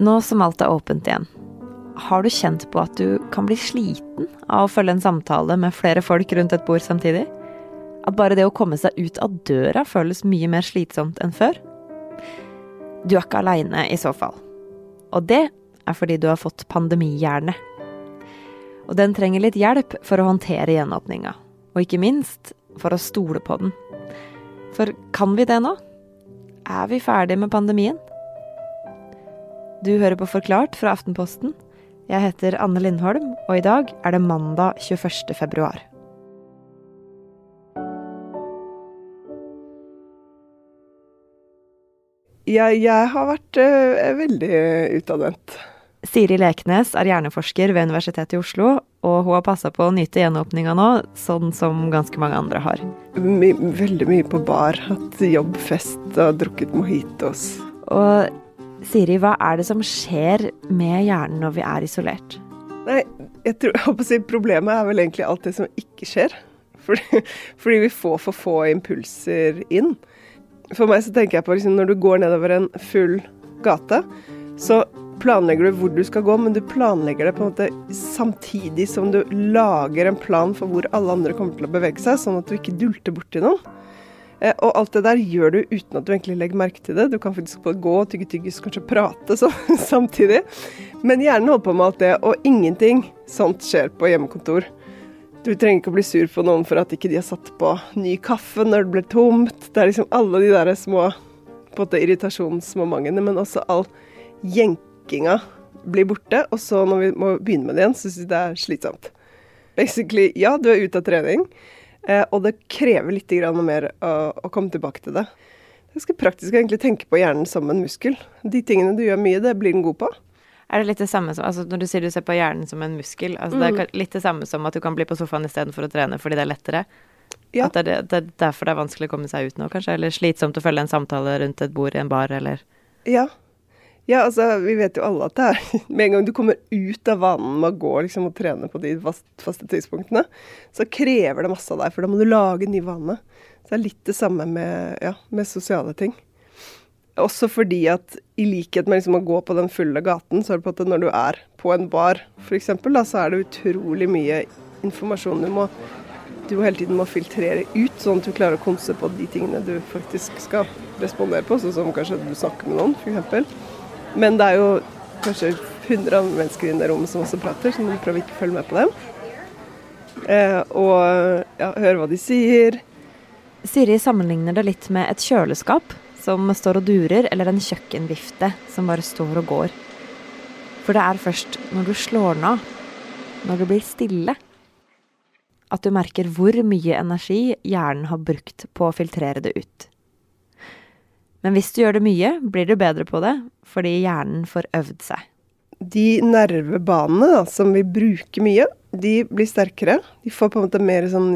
Nå som alt er åpent igjen, har du kjent på at du kan bli sliten av å følge en samtale med flere folk rundt et bord samtidig? At bare det å komme seg ut av døra føles mye mer slitsomt enn før? Du er ikke aleine i så fall. Og det er fordi du har fått pandemihjerne. Og den trenger litt hjelp for å håndtere gjenåpninga. Og ikke minst for å stole på den. For kan vi det nå? Er vi ferdig med pandemien? Du hører på Forklart fra Aftenposten. Jeg heter Anne Lindholm, og i dag er det mandag 21. februar. Jeg, jeg har vært uh, veldig utadvendt. Siri Leknes er hjerneforsker ved Universitetet i Oslo, og hun har passa på å nyte gjenåpninga nå, sånn som ganske mange andre har. My, veldig mye på bar. Hatt jobbfest og drukket mojitos. Og Siri, hva er det som skjer med hjernen når vi er isolert? Nei, jeg tror, jeg si Problemet er vel egentlig alt det som ikke skjer. Fordi, fordi vi får for få impulser inn. For meg så tenker jeg på liksom, når du går nedover en full gate, så planlegger du hvor du skal gå, men du planlegger det på en måte samtidig som du lager en plan for hvor alle andre kommer til å bevege seg, sånn at du ikke dulter borti noen. Eh, og alt det der gjør du uten at du egentlig legger merke til det. Du kan faktisk gå gå, tygge tyggis, kanskje prate så, samtidig. Men hjernen holder på med alt det, og ingenting sånt skjer på hjemmekontor. Du trenger ikke å bli sur på noen for at ikke de har satt på ny kaffe når det ble tomt. Det er liksom alle de der små på en irritasjonsmomentene, men også all jenkinga blir borte. Og så når vi må begynne med det igjen, syns de det er slitsomt. Basically, ja, du er ute av trening, og det krever litt mer å, å komme tilbake til det. Det er ganske praktisk å egentlig tenke på hjernen som en muskel. De tingene du gjør mye, det blir den god på. Er det litt det samme som altså Når du sier du ser på hjernen som en muskel, altså mm. det er mm. litt det samme som at du kan bli på sofaen istedenfor å trene fordi det er lettere? Ja. At det det er, derfor det er vanskelig å komme seg ut nå, kanskje? Eller slitsomt å følge en samtale rundt et bord i en bar, eller Ja. Ja, altså, vi vet jo alle at det er Med en gang du kommer ut av vanen med å gå liksom, og trene på de fast, faste tidspunktene, så krever det masse av deg, for da må du lage en ny vane. Så det er litt det samme med, ja, med sosiale ting. Også fordi at i likhet med liksom å gå på den fulle gaten, så er det på at når du er på en bar f.eks., så er det utrolig mye informasjon du må du hele tiden må filtrere ut, sånn at du klarer å konse på de tingene du faktisk skal respondere på, sånn som kanskje du snakker med noen, f.eks. Men det er jo kanskje 100 mennesker i det rommet som også prater, så du prøver ikke å følge med på dem. Eh, og ja, høre hva de sier. Siri sammenligner det litt med et kjøleskap som står og durer, eller en kjøkkenvifte som bare står og går. For det er først når du slår den av, når det blir stille, at du merker hvor mye energi hjernen har brukt på å filtrere det ut. Men hvis du gjør det mye, blir du bedre på det, fordi hjernen får øvd seg. De nervebanene da, som vi bruker mye, de blir sterkere. De får på en måte mer sånn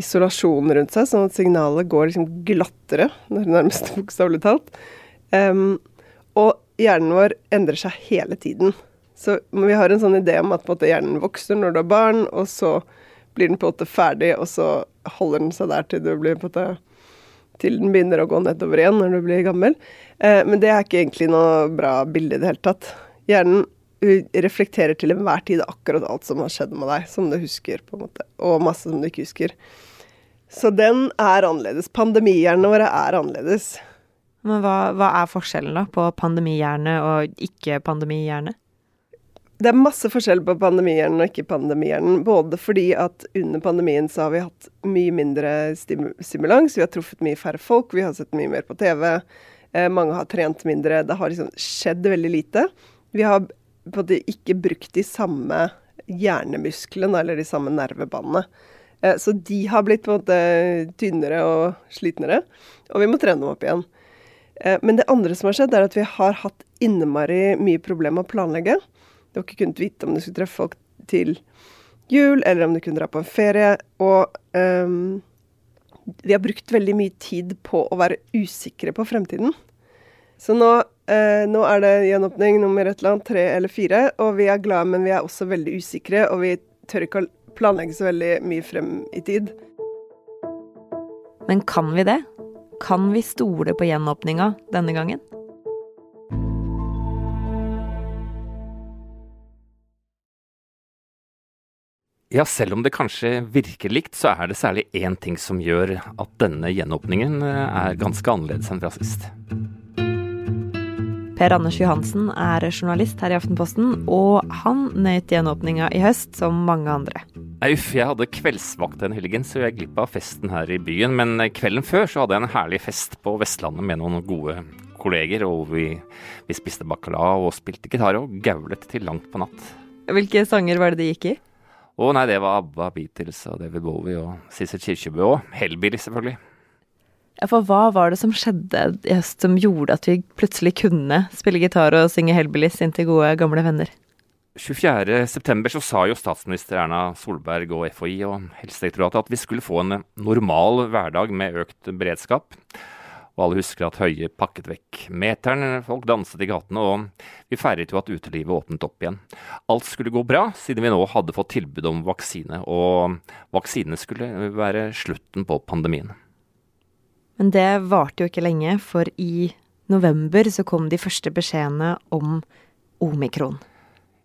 isolasjon rundt seg, sånn at signalet går liksom glattere, nærmest bokstavelig talt. Um, og hjernen vår endrer seg hele tiden. Så vi har en sånn idé om at måte, hjernen vokser når du har barn, og så blir den på en måte ferdig, og så holder den seg der til, du blir på en måte, til den begynner å gå nedover igjen når du blir gammel. Eh, men det er ikke egentlig noe bra bilde i det hele tatt. Hjernen reflekterer til enhver tid akkurat alt som har skjedd med deg, som du husker, på en måte, og masse som du ikke husker. Så den er annerledes. Pandemihjernene våre er annerledes. Men hva, hva er forskjellen da på pandemihjerne og ikke-pandemihjerne? Det er masse forskjell på pandemihjernen og ikke-pandemihjernen. Både fordi at under pandemien så har vi hatt mye mindre stim stimulans, vi har truffet mye færre folk, vi har sett mye mer på TV. Eh, mange har trent mindre. Det har liksom skjedd veldig lite. Vi har på en måte ikke brukt de samme hjernemusklene eller de samme nervebåndene. Eh, så de har blitt på en måte tynnere og slitnere, og vi må trene dem opp igjen. Eh, men det andre som har skjedd, er at vi har hatt innmari mye problemer med å planlegge. Du har ikke vite om du skulle treffe folk til jul, eller om du kunne dra på en ferie. Og um, vi har brukt veldig mye tid på å være usikre på fremtiden. Så nå, uh, nå er det gjenåpning nummer et eller annet, tre eller fire, og vi er glade, men vi er også veldig usikre, og vi tør ikke å planlegge så veldig mye frem i tid. Men kan vi det? Kan vi stole på gjenåpninga denne gangen? Ja, selv om det kanskje virker likt, så er det særlig én ting som gjør at denne gjenåpningen er ganske annerledes enn fra sist. Per Anders Johansen er journalist her i Aftenposten, og han nøt gjenåpninga i høst som mange andre. Nei, Uff, jeg hadde kveldsvakt den helgen, så jeg glipp av festen her i byen. Men kvelden før så hadde jeg en herlig fest på Vestlandet med noen gode kolleger. Og vi, vi spiste bacalao og spilte gitar og gaulet til langt på natt. Hvilke sanger var det de gikk i? Å nei, det var ABBA, Beatles og David Bowie og Sissel Kirkebø og Hellbilly, selvfølgelig. Ja, For hva var det som skjedde i høst som gjorde at vi plutselig kunne spille gitar og synge Hellbillies inn til gode, gamle venner? 24.9 så sa jo statsminister Erna Solberg og FHI og Helsedirektoratet at vi skulle få en normal hverdag med økt beredskap. Og alle husker at Høie pakket vekk meteren, folk danset i gatene, og vi feiret jo at utelivet åpnet opp igjen. Alt skulle gå bra, siden vi nå hadde fått tilbud om vaksine, og vaksinene skulle være slutten på pandemien. Men det varte jo ikke lenge, for i november så kom de første beskjedene om omikron.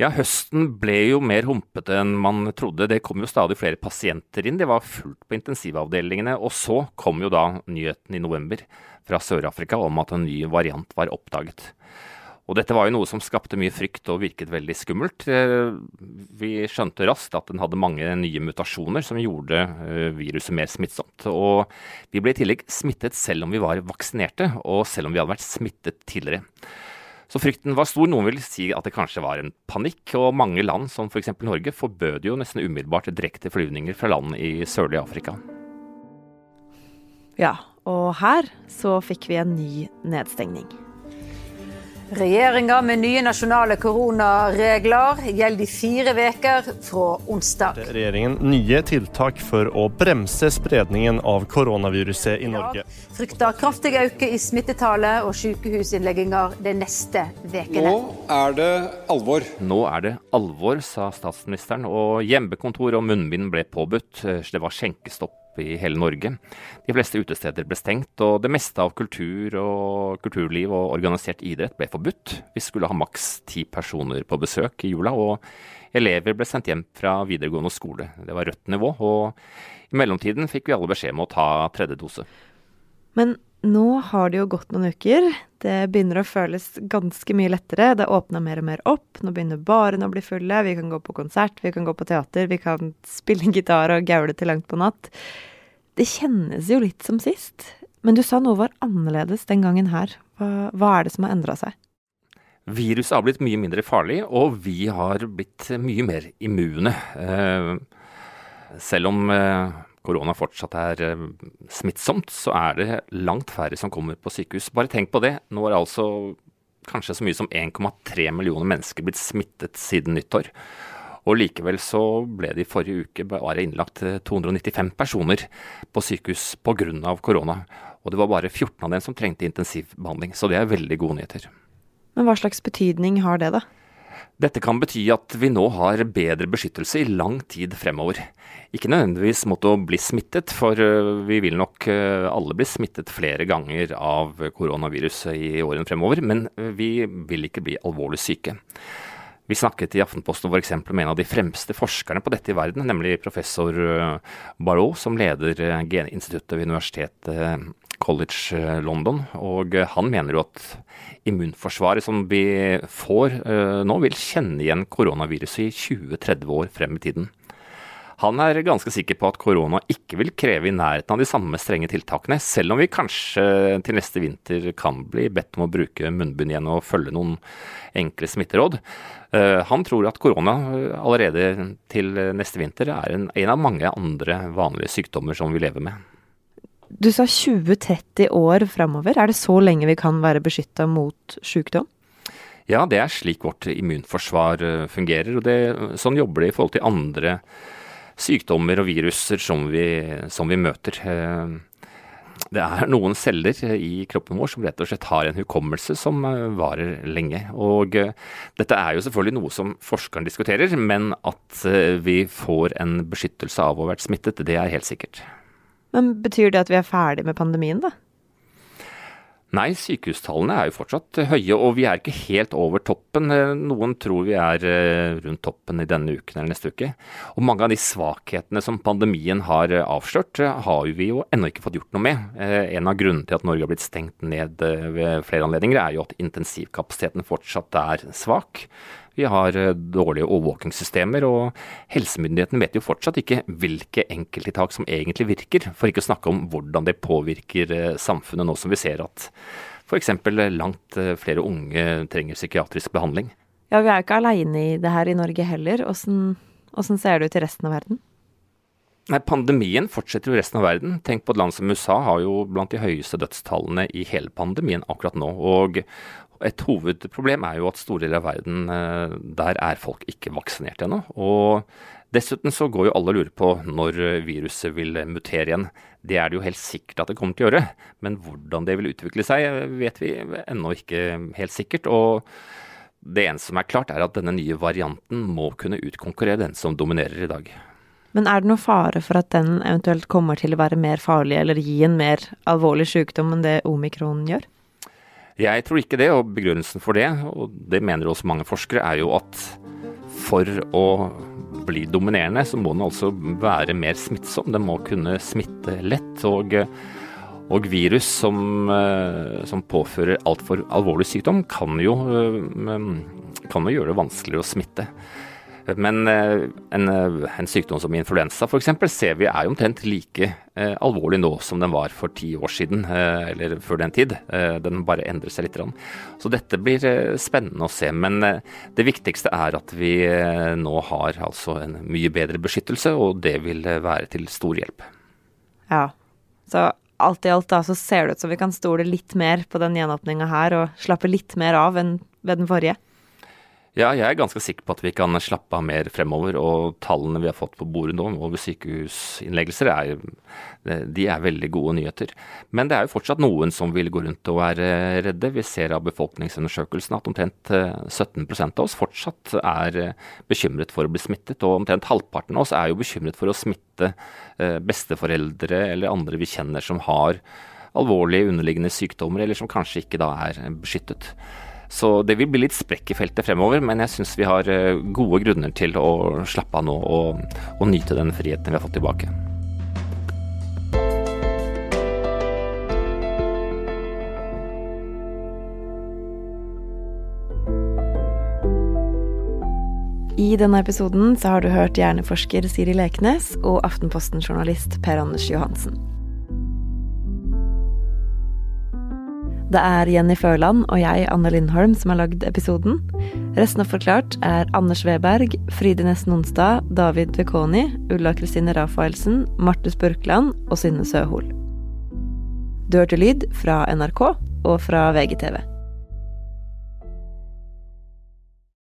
Ja, høsten ble jo mer humpete enn man trodde. Det kom jo stadig flere pasienter inn. Det var fullt på intensivavdelingene. Og så kom jo da nyheten i november fra Sør-Afrika om at en ny variant var oppdaget. Og dette var jo noe som skapte mye frykt og virket veldig skummelt. Eh, vi skjønte raskt at den hadde mange nye mutasjoner som gjorde eh, viruset mer smittsomt. Og vi ble i tillegg smittet selv om vi var vaksinerte, og selv om vi hadde vært smittet tidligere. Så frykten var stor. Noen vil si at det kanskje var en panikk. Og mange land, som f.eks. Norge, forbød jo nesten umiddelbart direkte flyvninger fra land i sørlige Afrika. Ja, og her så fikk vi en ny nedstengning. Regjeringa med nye nasjonale koronaregler gjelder i fire uker fra onsdag. Regjeringen nye tiltak for å bremse spredningen av koronaviruset i Norge. Frykter kraftig økning i smittetallet og sykehusinnlegginger de neste ukene. Nå er det alvor. Nå er det alvor, sa statsministeren, og hjemmekontor og munnbind ble påbudt. Så det var skjenkestopp i hele Norge. De fleste utesteder ble stengt, og det meste av kultur og kulturliv og organisert idrett ble forbudt. Vi skulle ha maks ti personer på besøk i jula, og elever ble sendt hjem fra videregående skole. Det var rødt nivå, og i mellomtiden fikk vi alle beskjed om å ta tredje dose. Men nå har det jo gått noen uker. Det begynner å føles ganske mye lettere. Det åpna mer og mer opp. Nå begynner barene å bli fulle. Vi kan gå på konsert, vi kan gå på teater, vi kan spille gitar og gaule til langt på natt. Det kjennes jo litt som sist. Men du sa noe var annerledes den gangen her. Hva, hva er det som har endra seg? Viruset har blitt mye mindre farlig, og vi har blitt mye mer immune. Eh, selv om eh, korona fortsatt er eh, smittsomt, så er det langt færre som kommer på sykehus. Bare tenk på det. Nå er altså kanskje så mye som 1,3 millioner mennesker blitt smittet siden nyttår. Og likevel så ble det i forrige uke bare innlagt 295 personer på sykehus pga. korona. Og det var bare 14 av dem som trengte intensivbehandling. Så det er veldig gode nyheter. Men hva slags betydning har det, da? Dette kan bety at vi nå har bedre beskyttelse i lang tid fremover. Ikke nødvendigvis mot å bli smittet, for øh, vi vil nok øh, alle bli smittet flere ganger av koronaviruset i årene fremover, men øh, vi vil ikke bli alvorlig syke. Vi snakket i Aftenposten f.eks. med en av de fremste forskerne på dette i verden, nemlig professor Barrault, som leder geninstituttet ved universitetet College London. Og han mener jo at immunforsvaret som vi får nå, vil kjenne igjen koronaviruset i 20-30 år frem i tiden. Han er ganske sikker på at korona ikke vil kreve i nærheten av de samme strenge tiltakene, selv om vi kanskje til neste vinter kan bli bedt om å bruke munnbind igjen og følge noen enkle smitteråd. Eh, han tror at korona allerede til neste vinter er en, en av mange andre vanlige sykdommer som vi lever med. Du sa 20-30 år framover. Er det så lenge vi kan være beskytta mot sykdom? Ja, det er slik vårt immunforsvar eh, fungerer. og det, Sånn jobber det i forhold til andre sykdommer og viruser som vi, som vi møter. Eh, det er noen celler i kroppen vår som rett og slett har en hukommelse som eh, varer lenge. Og eh, dette er jo selvfølgelig noe som forskeren diskuterer, men at vi får en beskyttelse av å ha vært smittet, det er helt sikkert. Men Betyr det at vi er ferdig med pandemien, da? Nei, sykehustallene er jo fortsatt høye, og vi er ikke helt over toppen. Eh, noen tror vi er eh, rundt toppen i denne uken eller neste uke. Og mange av de svakhetene som pandemien har eh, avslørt, har vi jo ennå ikke fått gjort noe med. En av grunnene til at Norge har blitt stengt ned ved flere anledninger, er jo at intensivkapasiteten fortsatt er svak. Vi har eh, dårlige overvåkingssystemer, og helsemyndighetene vet jo fortsatt ikke hvilke enkelttiltak som egentlig virker, for ikke å snakke om hvordan det påvirker eh, samfunnet nå som vi ser at f.eks. langt eh, flere unge trenger psykiatrisk behandling. Ja, vi er jo ikke aleine i det her i Norge heller. Åssen ser det ut i resten av verden? Nei, Pandemien fortsetter jo i resten av verden. Tenk på et land som USA har jo blant de høyeste dødstallene i hele pandemien akkurat nå. Og et hovedproblem er jo at store deler av verden, eh, der er folk ikke vaksinert ennå. Og dessuten så går jo alle og lurer på når viruset vil mutere igjen. Det er det jo helt sikkert at det kommer til å gjøre, men hvordan det vil utvikle seg vet vi ennå ikke helt sikkert. og det eneste som er klart, er at denne nye varianten må kunne utkonkurrere den som dominerer i dag. Men er det noe fare for at den eventuelt kommer til å være mer farlig eller gi en mer alvorlig sykdom enn det omikron gjør? Jeg tror ikke det, og begrunnelsen for det, og det mener også mange forskere, er jo at for å bli dominerende, så må den altså være mer smittsom. Den må kunne smitte lett. Og, og virus som, eh, som påfører altfor alvorlig sykdom, kan jo, eh, kan jo gjøre det vanskeligere å smitte. Men eh, en, eh, en sykdom som influensa f.eks. ser vi er omtrent like eh, alvorlig nå som den var for ti år siden, eh, eller før den tid. Eh, den bare endrer seg litt. Så dette blir eh, spennende å se. Men det viktigste er at vi nå har altså en mye bedre beskyttelse, og det vil være til stor hjelp. Ja, så alt i alt da så ser det ut som vi kan stole litt mer på den gjenåpninga her, og slappe litt mer av enn ved den forrige. Ja, jeg er ganske sikker på at vi kan slappe av mer fremover. Og tallene vi har fått på bordet nå over sykehusinnleggelser, er, de er veldig gode nyheter. Men det er jo fortsatt noen som vil gå rundt og være redde. Vi ser av befolkningsundersøkelsen at omtrent 17 eh, av oss fortsatt er eh, bekymret for å bli smittet. Og omtrent halvparten av oss er jo bekymret for å smitte eh, besteforeldre eller andre vi kjenner som har alvorlige underliggende sykdommer, eller som kanskje ikke da er beskyttet. Så det vil bli litt sprekk i feltet fremover, men jeg syns vi har eh, gode grunner til å slappe av nå og, og nyte den friheten vi har fått tilbake. I denne episoden så har du hørt hjerneforsker Siri Leknes og Aftenposten-journalist Per Anders Johansen. Det er Jenny Førland og jeg, Anne Lindholm, som har lagd episoden. Resten av Forklart er Anders Weberg, Fride Nesten Onsdag, David Vekoni, Ulla Kristine Rafaelsen, Martus Spurkland og Synne Søhol. Du hørte lyd fra NRK og fra VGTV.